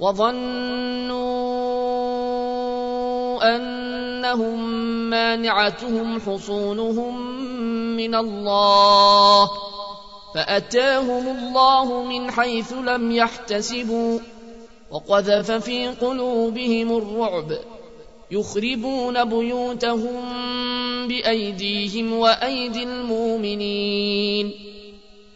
وظنوا أنهم مانعتهم حصونهم من الله فأتاهم الله من حيث لم يحتسبوا وقذف في قلوبهم الرعب يخربون بيوتهم بأيديهم وأيدي المؤمنين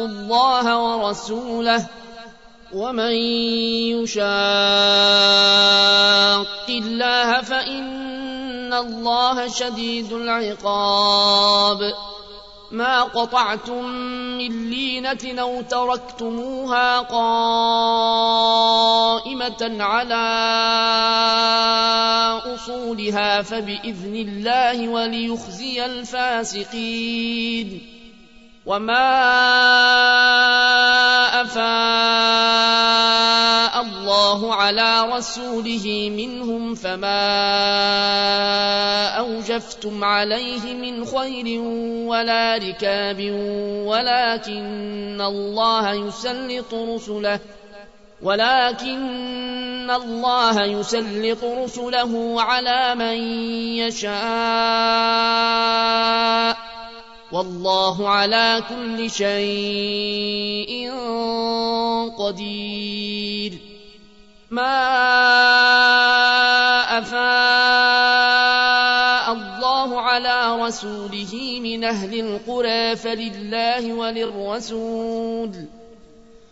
شاقوا الله ورسوله ومن يشاق الله فإن الله شديد العقاب. ما قطعتم من لينة أو تركتموها قائمة على أصولها فبإذن الله وليخزي الفاسقين. وما أفاء الله على رسوله منهم فما أوجفتم عليه من خير ولا ركاب ولكن الله يسلط رسله ولكن الله يسلط رسله على من يشاء والله على كل شيء قدير. ما أفاء الله على رسوله من أهل القرى فلله وللرسول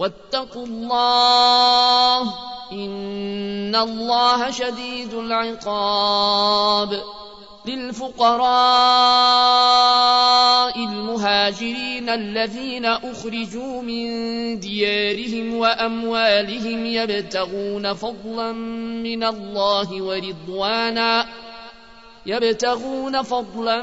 واتقوا الله إن الله شديد العقاب للفقراء المهاجرين الذين أخرجوا من ديارهم وأموالهم يبتغون فضلا من الله ورضوانا يبتغون فضلا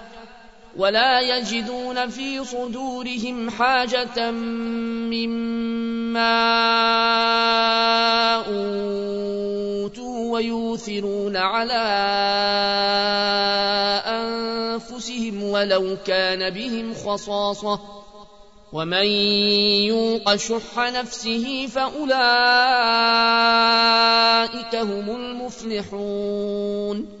ولا يجدون في صدورهم حاجة مما أوتوا ويوثرون على أنفسهم ولو كان بهم خصاصة. ومن يوق شح نفسه فأولئك هم المفلحون.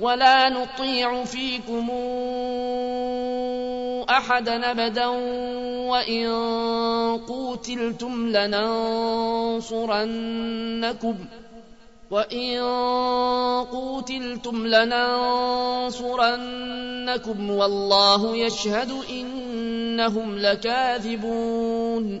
ولا نطيع فيكم أحدا أبدا وإن قوتلتم لننصرنكم ۖ وإن قوتلتم لننصرنكم والله يشهد إنهم لكاذبون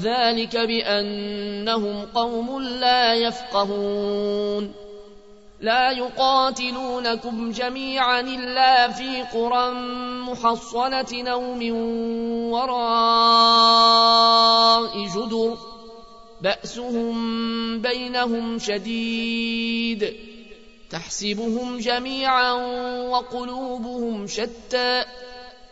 ذلك بأنهم قوم لا يفقهون. لا يقاتلونكم جميعا إلا في قرى محصنة أو من وراء جدر. بأسهم بينهم شديد. تحسبهم جميعا وقلوبهم شتى.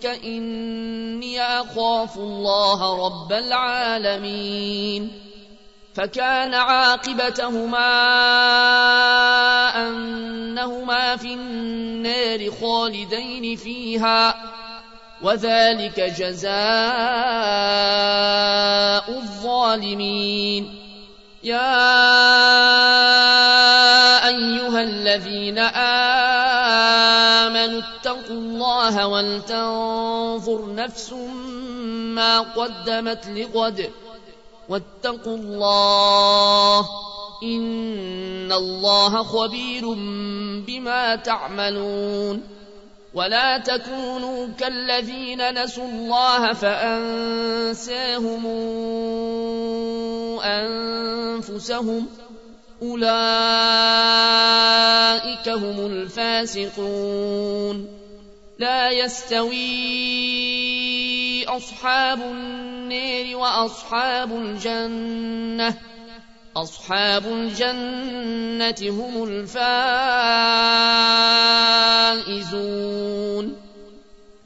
منك إني أخاف الله رب العالمين فكان عاقبتهما أنهما في النار خالدين فيها وذلك جزاء الظالمين يا أيها الذين آمنوا اتقوا الله ولتنظر نفس ما قدمت لغد واتقوا الله إن الله خبير بما تعملون ولا تكونوا كالذين نسوا الله فأنساهم أنفسهم أولئك هم الفاسقون لا يستوي أصحاب النير وأصحاب الجنة أصحاب الجنة هم الفائزون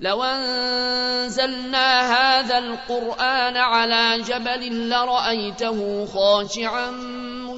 لو أنزلنا هذا القرآن على جبل لرأيته خاشعا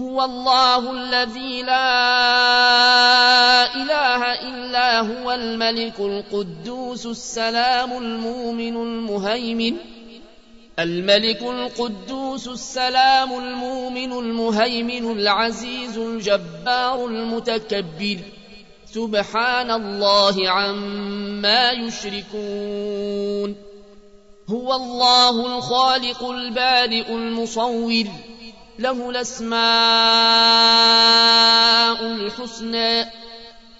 هو الله الذي لا إله إلا هو الملك القدوس السلام المؤمن المهيمن الملك القدوس السلام المؤمن المهيمن العزيز الجبار المتكبر سبحان الله عما يشركون هو الله الخالق البارئ المصور له الأسماء الحسنى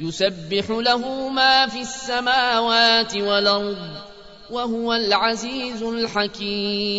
يسبح له ما في السماوات والأرض وهو العزيز الحكيم.